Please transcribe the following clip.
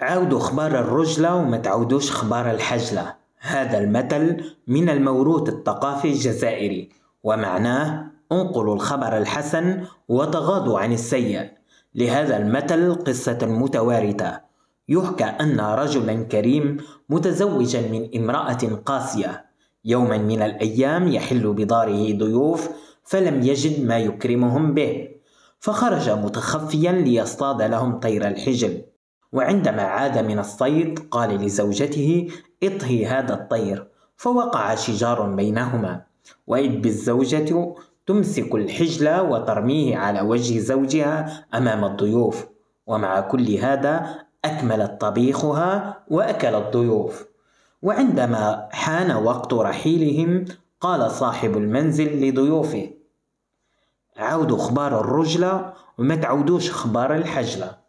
عودوا خبار الرجلة وما تعودوش خبار الحجلة. هذا المثل من الموروث الثقافي الجزائري ومعناه انقلوا الخبر الحسن وتغاضوا عن السيء. لهذا المثل قصة متوارثة. يحكى أن رجلا كريم متزوجا من امرأة قاسية. يوما من الأيام يحل بداره ضيوف فلم يجد ما يكرمهم به. فخرج متخفيا ليصطاد لهم طير الحجل. وعندما عاد من الصيد قال لزوجته اطهي هذا الطير. فوقع شجار بينهما. وإذ بالزوجة تمسك الحجل وترميه على وجه زوجها أمام الضيوف ومع كل هذا أكملت طبيخها وأكل الضيوف. وعندما حان وقت رحيلهم قال صاحب المنزل لضيوفه عودوا خبار الرجلة وما تعودوش خبار الحجلة.